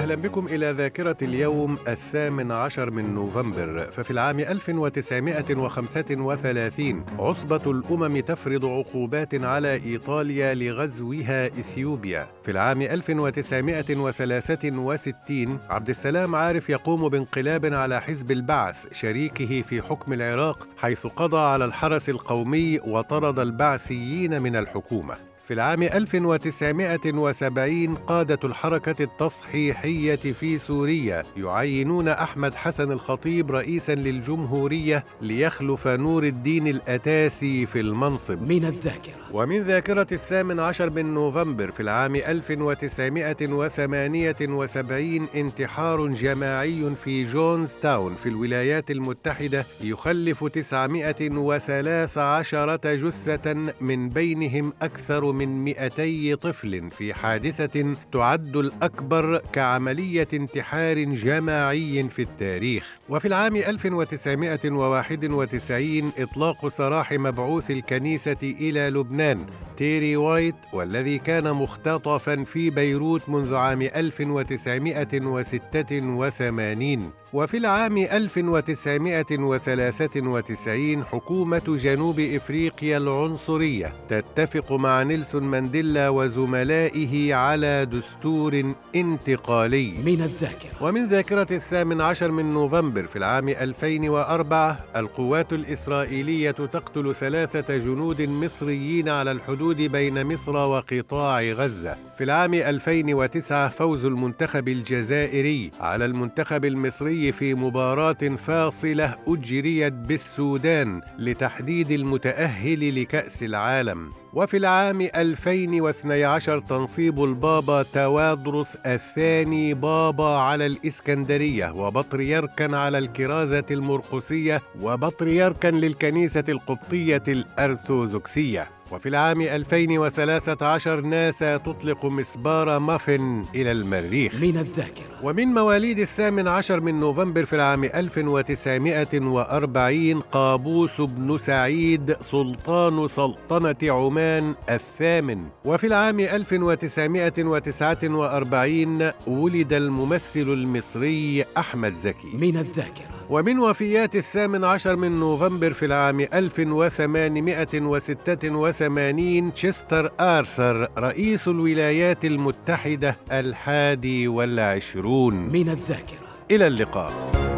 أهلا بكم إلى ذاكرة اليوم الثامن عشر من نوفمبر ففي العام 1935 عصبة الأمم تفرض عقوبات على إيطاليا لغزوها إثيوبيا. في العام 1963 عبد السلام عارف يقوم بانقلاب على حزب البعث شريكه في حكم العراق حيث قضى على الحرس القومي وطرد البعثيين من الحكومة. في العام 1970 قادة الحركة التصحيحية في سوريا يعينون أحمد حسن الخطيب رئيسا للجمهورية ليخلف نور الدين الأتاسي في المنصب. من الذاكرة. ومن ذاكرة الثامن عشر من نوفمبر في العام 1978 انتحار جماعي في جونز تاون في الولايات المتحدة يخلف 913 جثة من بينهم أكثر من 200 طفل في حادثة تعد الأكبر كعملية انتحار جماعي في التاريخ. وفي العام 1991 إطلاق سراح مبعوث الكنيسة إلى لبنان. تيري وايت والذي كان مختطفا في بيروت منذ عام 1986 وفي العام 1993 حكومة جنوب إفريقيا العنصرية تتفق مع نيلسون مانديلا وزملائه على دستور انتقالي. من الذاكرة. ومن ذاكرة الثامن عشر من نوفمبر في العام 2004 القوات الإسرائيلية تقتل ثلاثة جنود مصريين على الحدود بين مصر وقطاع غزة. في العام 2009 فوز المنتخب الجزائري على المنتخب المصري في مباراة فاصلة أجريت بالسودان لتحديد المتأهل لكأس العالم. وفي العام 2012 تنصيب البابا توادرس الثاني بابا على الإسكندرية وبطريركا على الكرازة المرقسية وبطريركا للكنيسة القبطية الأرثوذكسية. وفي العام 2013 ناسا تطلق مسبار مافن إلى المريخ. من الذاكرة. ومن مواليد الثامن عشر من نوفمبر في العام 1940 قابوس بن سعيد سلطان سلطنة عمان الثامن. وفي العام 1949 ولد الممثل المصري أحمد زكي. من الذاكرة. ومن وفيات الثامن عشر من نوفمبر في العام 1886 تشستر آرثر رئيس الولايات المتحدة الحادي والعشرون. من الذاكرة. إلى اللقاء.